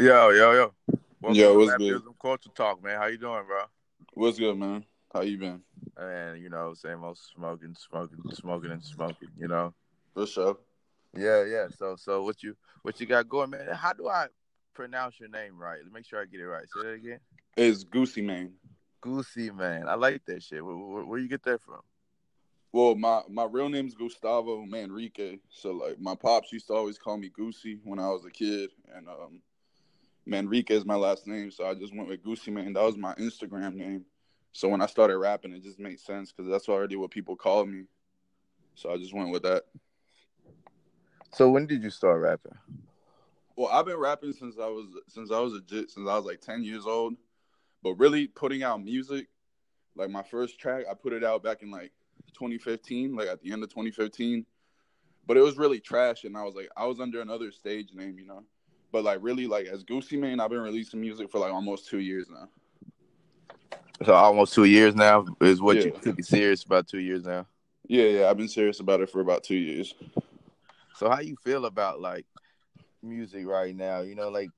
Yo, yo, yo. Welcome Yo, to what's Baptism Culture Talk, man. How you doing, bro? What's good, man? How you been? And you know, same old smoking, smoking, smoking, and smoking. You know. For sure. Yeah, yeah. So, so what you what you got going, man? How do I pronounce your name right? Make sure I get it right. Say that again. It's Goosey Man. Goosey, man. I like that shit. Where, where, where you get that from? Well, my my real name's Gustavo Manrique. So like my pops used to always call me Goosey when I was a kid, and um, Manrique is my last name. So I just went with Goosey Man. That was my Instagram name. So when I started rapping, it just made sense because that's already what people called me. So I just went with that. So when did you start rapping? Well, I've been rapping since I was since I was a jit since I was like ten years old, but really putting out music, like my first track, I put it out back in like 2015, like at the end of 2015. But it was really trash, and I was like, I was under another stage name, you know. But like really, like as Goosey Man, I've been releasing music for like almost two years now. So almost two years now is what you Yeah. took it serious about two years now. Yeah, yeah, I've been serious about it for about two years. So how you feel about like music right now? You know, like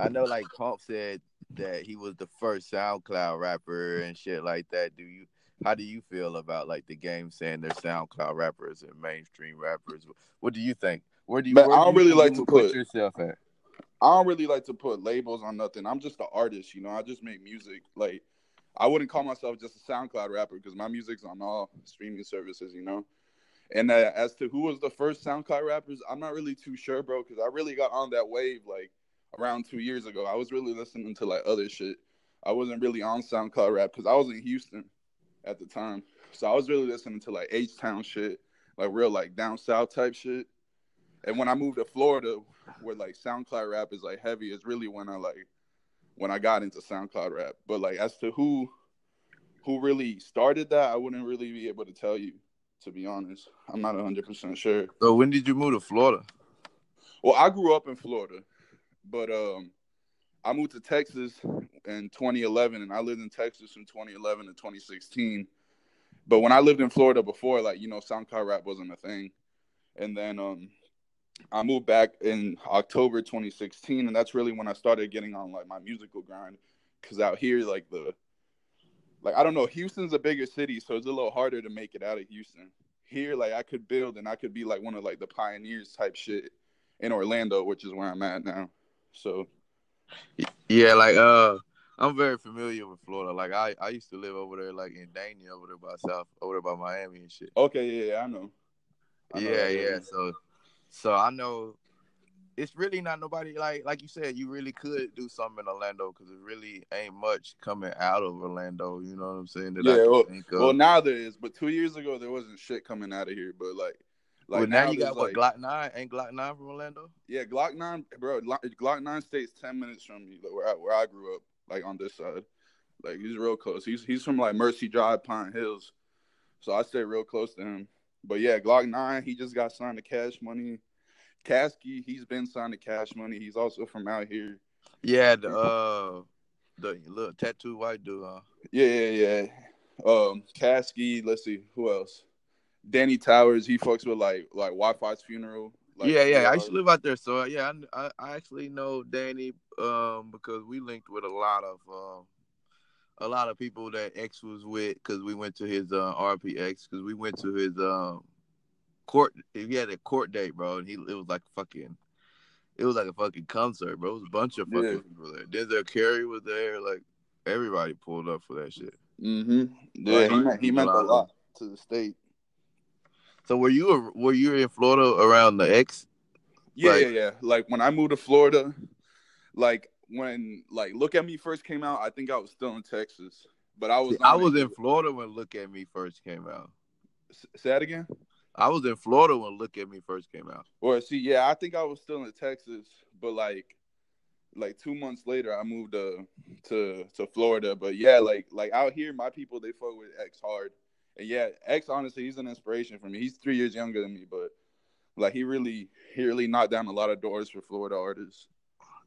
I know like Pump said that he was the first SoundCloud rapper and shit like that. Do you how do you feel about like the game saying they're SoundCloud rappers and mainstream rappers? What do you think? Where do you? Where I don't do you really like to would put- yourself at. I don't really like to put labels on nothing. I'm just an artist, you know. I just make music. Like I wouldn't call myself just a SoundCloud rapper because my music's on all streaming services, you know. And uh, as to who was the first SoundCloud rappers, I'm not really too sure, bro, because I really got on that wave like around two years ago. I was really listening to like other shit. I wasn't really on SoundCloud rap because I was in Houston at the time, so I was really listening to like H Town shit, like real like down south type shit. And when I moved to Florida, where like SoundCloud rap is like heavy, is really when I like when I got into SoundCloud rap. But like as to who who really started that, I wouldn't really be able to tell you. To be honest, I'm not 100 percent sure. So when did you move to Florida? Well, I grew up in Florida, but um, I moved to Texas in 2011, and I lived in Texas from 2011 to 2016. But when I lived in Florida before, like you know, SoundCloud rap wasn't a thing, and then um, I moved back in October 2016, and that's really when I started getting on like my musical grind. Cause out here, like the like I don't know, Houston's a bigger city, so it's a little harder to make it out of Houston. Here, like I could build and I could be like one of like the pioneers type shit in Orlando, which is where I'm at now. So Yeah, like uh, I'm very familiar with Florida. Like I, I used to live over there, like in Dania, over there by South, over there by Miami and shit. okay, yeah, yeah I know. I know yeah, yeah. So, so I know it's really not nobody like like you said. You really could do something in Orlando because it really ain't much coming out of Orlando. You know what I'm saying? That Yeah, well-. Well, now there is, but two years ago there wasn't shit coming out of here. But like, like Well, now, you there's, got what like, Glokk Nine? Ain't Glokk Nine from Orlando? Yeah, Glokk Nine, bro. Glock Glokk Nine stays ten minutes from me, like, where I, where I grew up, like on this side. Like he's real close. He's he's from like Mercy Drive, Pine Hills, so I stay real close to him. But yeah, Glokk Nine, he just got signed to Cash Money. Caskey, he's been signed to Cash Money. He's also from out here. Yeah, the uh, the little tattoo white dude. Huh? Yeah, yeah, yeah. Um, Caskey. Let's see who else. Danny Towers. He fucks with like like Wifisfuneral. Like, yeah, yeah. I used to live out there, so yeah, I, I, I actually know Danny um because we linked with a lot of um a lot of people that X was with because we went to his uh, RPX because we went to his um court. He had a court date, bro, and he it was like fucking. It was like a fucking concert, bro. It was a bunch of fucking Yeah. people there. Denzel Curry was there. Like everybody pulled up for that shit. Mm-hmm. Yeah, he meant he meant a lot to the state. So were you were you in Florida around the X? Yeah, Like- yeah, yeah. Like when I moved to Florida, like when like Look at Me first came out, I think I was still in Texas, but I was. I was in Florida when Look at Me first came out. S- Say that again. I was in Florida when Look at Me first came out. Or see, yeah, I think I was still in Texas, but like, like two months later, I moved to to to Florida. But yeah, like like out here, my people they fuck with X hard, and yeah, X honestly, he's an inspiration for me. He's three years younger than me, but like he really he really knocked down a lot of doors for Florida artists.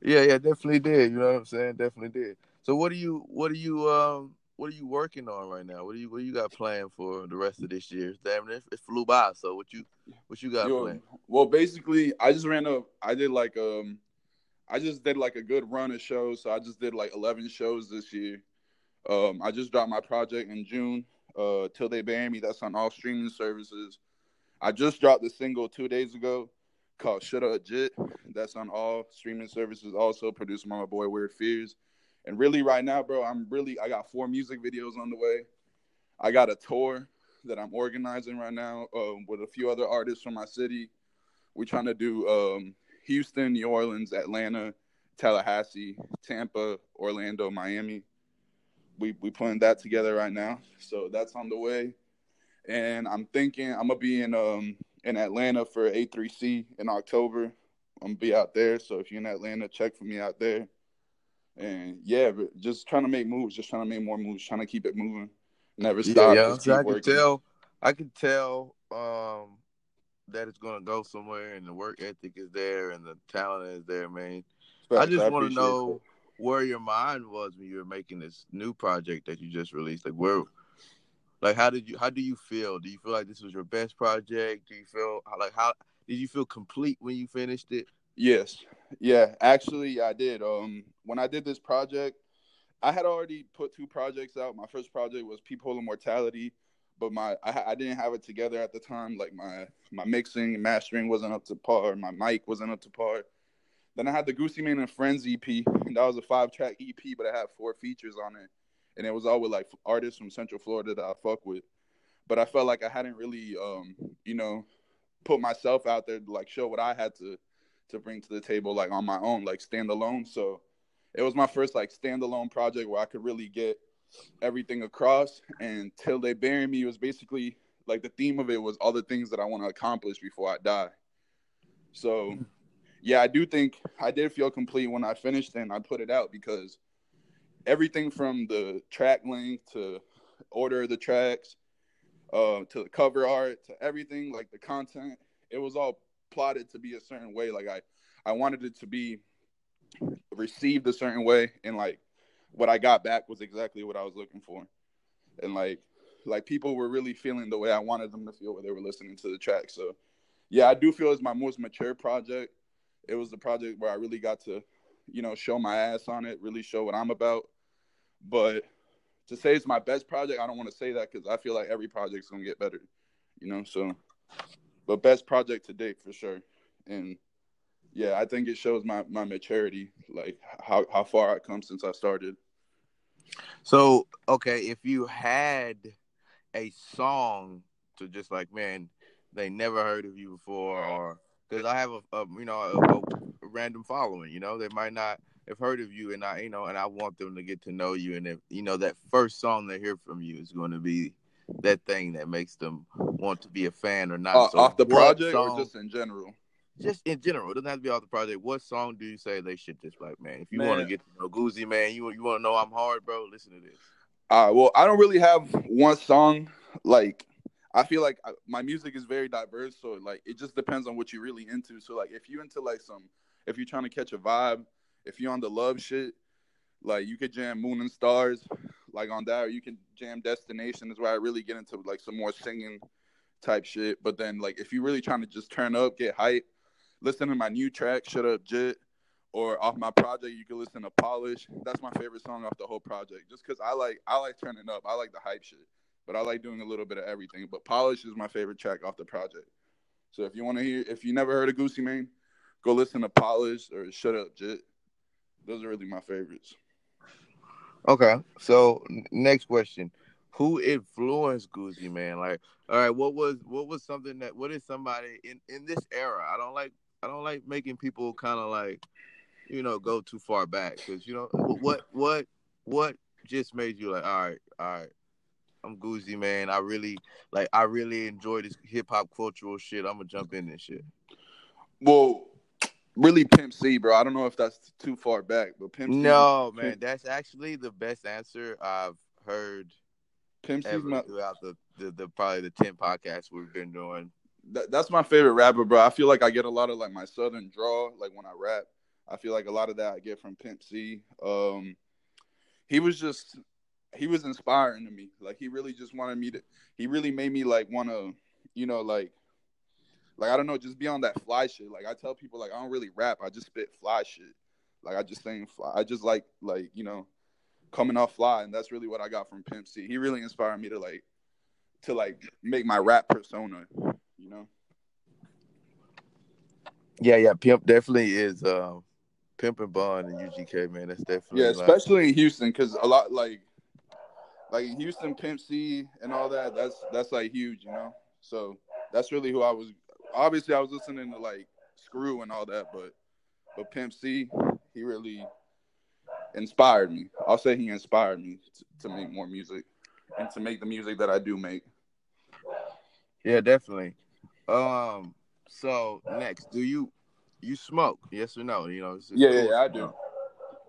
Yeah, yeah, definitely did. You know what I'm saying? Definitely did. So what are you what are you um what are you working on right now? What do you what you got planned for the rest of this year? Damn it, it flew by. So what you what you got Yo, planned? well, basically, I just ran a. I did like um, I just did like a good run of shows. So I just did like 11 shows this year. Um, I just dropped my project in June. Uh, Till They Bury Me. That's on all streaming services. I just dropped the single two days ago called Shut Up Jit. That's on all streaming services. Also produced by my boy Weird Fears. And really, right now, bro, I'm really I got four music videos on the way. I got a tour that I'm organizing right now um, with a few other artists from my city. We're trying to do um, Houston, New Orleans, Atlanta, Tallahassee, Tampa, Orlando, Miami. We we putting that together right now, so that's on the way. And I'm thinking I'm gonna be in um in Atlanta for A3C in October. I'm gonna be out there, so if you're in Atlanta, check for me out there. And yeah, just trying to make moves, just trying to make more moves, trying to keep it moving, never stop. Yeah, yeah. I can tell, I can tell um, that it's gonna go somewhere, and the work ethic is there, and the talent is there, man. I just want to know where your mind was when you were making this new project that you just released. Like where, like how did you, how do you feel? Do you feel like this was your best project? Do you feel like how did you feel complete when you finished it? Yes. Yeah, actually I did. Um when I did this project, I had already put two projects out. My first project was Peephole mortality but my I, I didn't have it together at the time. Like my my mixing and mastering wasn't up to par. My mic wasn't up to par. Then I had the Goosey man and Friends EP, and that was a five track EP, but it had four features on it, and it was all with like artists from Central Florida that I fuck with. But I felt like I hadn't really, um, you know, put myself out there to like show what I had to to bring to the table like on my own, like standalone. So it was my first like standalone project where I could really get everything across. And till they bury me was basically like the theme of it was all the things that I want to accomplish before I die. So yeah, I do think I did feel complete when I finished and I put it out because everything from the track length to order of the tracks, uh, to the cover art, to everything like the content, it was all plotted to be a certain way. Like I, I wanted it to be received a certain way, and like what I got back was exactly what I was looking for, and like like people were really feeling the way I wanted them to feel when they were listening to the track. So yeah, I do feel it's my most mature project. It was the project where I really got to, you know, show my ass on it, really show what I'm about. But to say it's my best project, I don't want to say that because I feel like every project's gonna get better, you know. So but best project to date for sure. And yeah, I think it shows my my maturity, like how how far I come since I started. So okay, if you had a song to just like man, they never heard of you before, or because I have a, a you know a, a, random following, you know they might not have heard of you, and I you know and I want them to get to know you, and if you know that first song they hear from you is going to be that thing that makes them want to be a fan or not. Uh, so off the project song, or just in general? Just in general. It doesn't have to be off the project. What song do you say they should just like, man? If you want to get to know Goozy, man, you you want to know I'm hard, bro. Listen to this. Uh, well, I don't really have one song. Like, I feel like I, my music is very diverse, so like it just depends on what you're really into. So like, if you into like some, if you're trying to catch a vibe, if you're on the love shit, like you could jam Moon and Stars, like on that, or you can jam Destination is where I really get into like some more singing type shit. But then like if you're really trying to just turn up, get hype, listen to my new track, Shut Up Jit, or off my project, you can listen to Polish. That's my favorite song off the whole project. Just cause I like I like turning up. I like the hype shit. But I like doing a little bit of everything. But Polish is my favorite track off the project. So if you want to hear if you never heard of Goosey Mane, go listen to Polish or Shut Up Jit. Those are really my favorites. Okay, so next question: Who influenced Goosey Man? Like, all right, what was what was something that what is somebody in in this era? I don't like I don't like making people kind of like you know go too far back because you know what what what just made you like all right all right I'm Goosey man. I really like I really enjoy this hip hop cultural shit. I'm gonna jump in this shit. Well, really Pimp C, bro. I don't know if that's too far back, but Pimp C. No, man, that's actually the best answer I've heard. Pimp C my... throughout the, the, the probably the ten podcasts we've been doing. That, that's my favorite rapper, bro. I feel like I get a lot of like my southern draw, like when I rap. I feel like a lot of that I get from Pimp C. Um, he was just he was inspiring to me. Like he really just wanted me to. He really made me like want to, you know, like like I don't know, just be on that fly shit. Like I tell people, like I don't really rap, I just spit fly shit. Like I just think fly. I just like like you know coming off fly, and that's really what I got from Pimp C. He really inspired me to like to like make my rap persona. You know. Yeah, yeah. Pimp definitely is uh, Pimp and Bun and UGK man. That's definitely Yeah, like- especially in Houston, because a lot like like in Houston, Pimp C and all that. That's that's like huge, you know. So that's really who I was. Obviously, I was listening to like Screw and all that, but but Pimp C, he really inspired me. I'll say he inspired me to, to make more music and to make the music that I do make. Yeah, definitely. Um. So next, do you you smoke? Yes or no? You know. it's- it's Yeah, yeah, cool yeah, I do.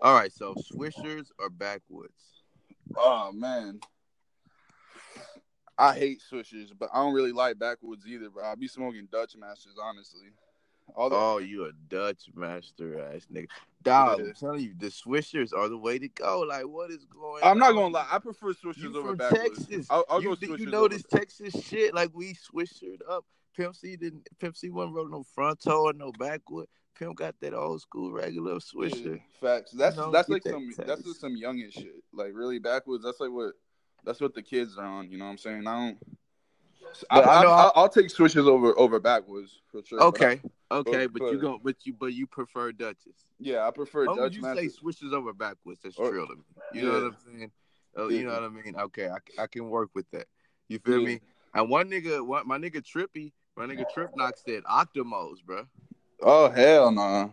All right. So Swishers or Backwoods? Oh man. I hate swishers, but I don't really like backwoods either. But I'll be smoking Dutch Masters, honestly. Although, Oh, you a Dutch master ass nigga. Dog, Yeah. I'm telling you, the Swishers are the way to go. Like, what is going I'm not gonna lie, I prefer swishers You over. Texas. I'll, I'll you, go do swishers. you know this Texas shit? Like we swishered up. Pimp C didn't. Pimp C wasn't rolling no fronto or no backwood. Pimp got that old school regular Yeah, swisher. facts. That's know, that's like that some taste. that's just some youngin shit. Like really backwoods. That's like what that's what the kids are on. You know what I'm saying? I don't. I, I know I, will take swishers over over backwoods for sure. but I- Okay, okay, but, but- you go, but you, but you prefer Dutches. yeah, I prefer Why would Dutch you Masters. say switches over backwards? That's Or- trill to me. You know what I'm saying? Oh, you know what I mean? Okay, I, I can work with that. You feel Yeah. me? And one nigga, one, my nigga Trippy, my nigga Trip Knock said Optimos, bro. Oh hell no,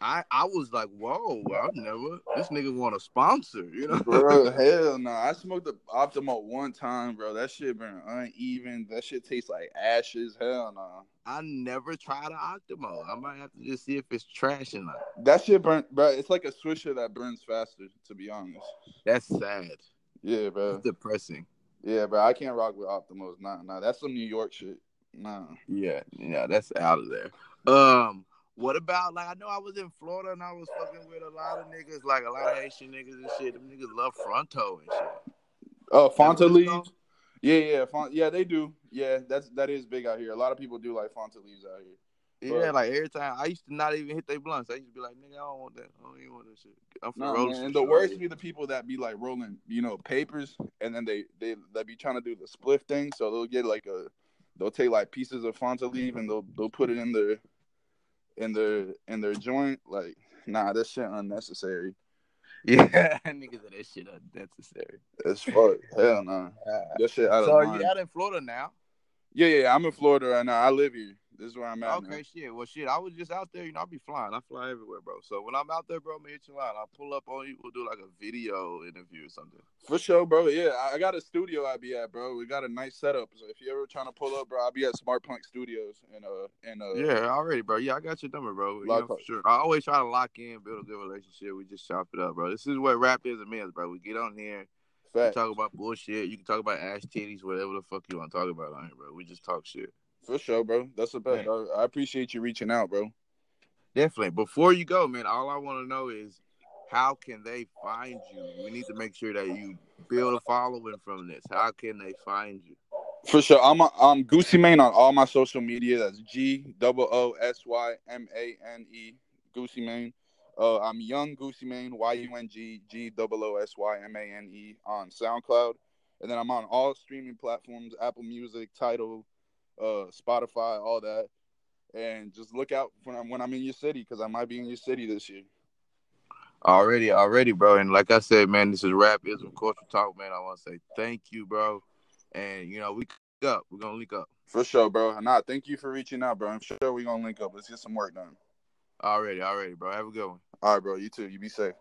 I, I was like, whoa, I've never. This nigga want a sponsor, you know? bro. hell no. I smoked the Optimo one time, bro. That shit been uneven. That shit tastes like ashes. Hell no. I never tried an Optimo. I might have to just see if it's trash or not. That shit burn, bro. It's like a swisher that burns faster. To be honest. That's sad. Yeah, bro. That's depressing. Yeah, bro. I can't rock with Optimos. Nah, nah. That's some New York shit. Nah. Yeah, yeah, that's out of there. Um, what about like I know I was in Florida and I was fucking with a lot of niggas, like a lot of Haitian niggas and shit. Them niggas love fronto and shit. Oh, Is Fronto leaves. Yeah, yeah, Font- yeah. They do. Yeah, that's that is big out here. A lot of people do like Fronto leaves out here. Yeah, like every time I used to not even hit their blunts. I used to be like, nigga, I don't want that. I don't even want that shit. I'm rolling man. And the worst be the people that be like rolling, you know, papers, and then they they they be trying to do the spliff thing. So they'll get like a, they'll take like pieces of Fronto leaf and they'll they'll put it in their, in their in their joint. Like, nah, that shit unnecessary. Yeah, niggas said that shit unnecessary. As fuck. Hell no. That shit out of So line. you out in Florida now? Yeah, yeah, yeah. I'm in Florida right now. I live here. This is where I'm at. Okay, now. shit. Well, shit. I was just out there. You know, I be flying. I fly everywhere, bro. So when I'm out there, bro, I'm hit you line. I'll pull up on you. We'll do like a video interview or something. For sure, bro. Yeah, I- got a studio I be at, bro. We got a nice setup. So if you ever trying to pull up, bro, I'll be at Smart Punk Studios and uh and uh Yeah, already, bro. Yeah, I got your number, bro. You know, for sure. I always try to lock in, build a good relationship. We just chop it up, bro. This is what rap is and means, bro. We get on here, we fact. talk about bullshit. You can talk about ass titties, whatever the fuck you want to talk about on here, bro. We just talk shit. For sure, bro. That's the best. I, I appreciate you reaching out, bro. Definitely. Before you go, man, all I want to know is how can they find you? We need to make sure that you build a following from this. How can they find you? For sure. I'm a, I'm Goosey Mane on all my social media. That's G double O S Y M A N E Goosey Mane. Uh, I'm Young Goosey Mane, Y U N G G double O S Y M A N E on SoundCloud, and then I'm on all streaming platforms: Apple Music, Tidal, uh, Spotify, all that. And just look out when I'm when I'm in your city because I might be in your city this year. Already, already, bro. And like I said, man, this is Rap Ism Culture Talk, man. I want to say thank you, bro. And, you know, we up. We're to link up. For sure, bro. Nah, thank you for reaching out, bro. I'm sure we're gonna link up. Let's get some work done. Already, already, bro. Have a good one. All right, bro. You too. You be safe.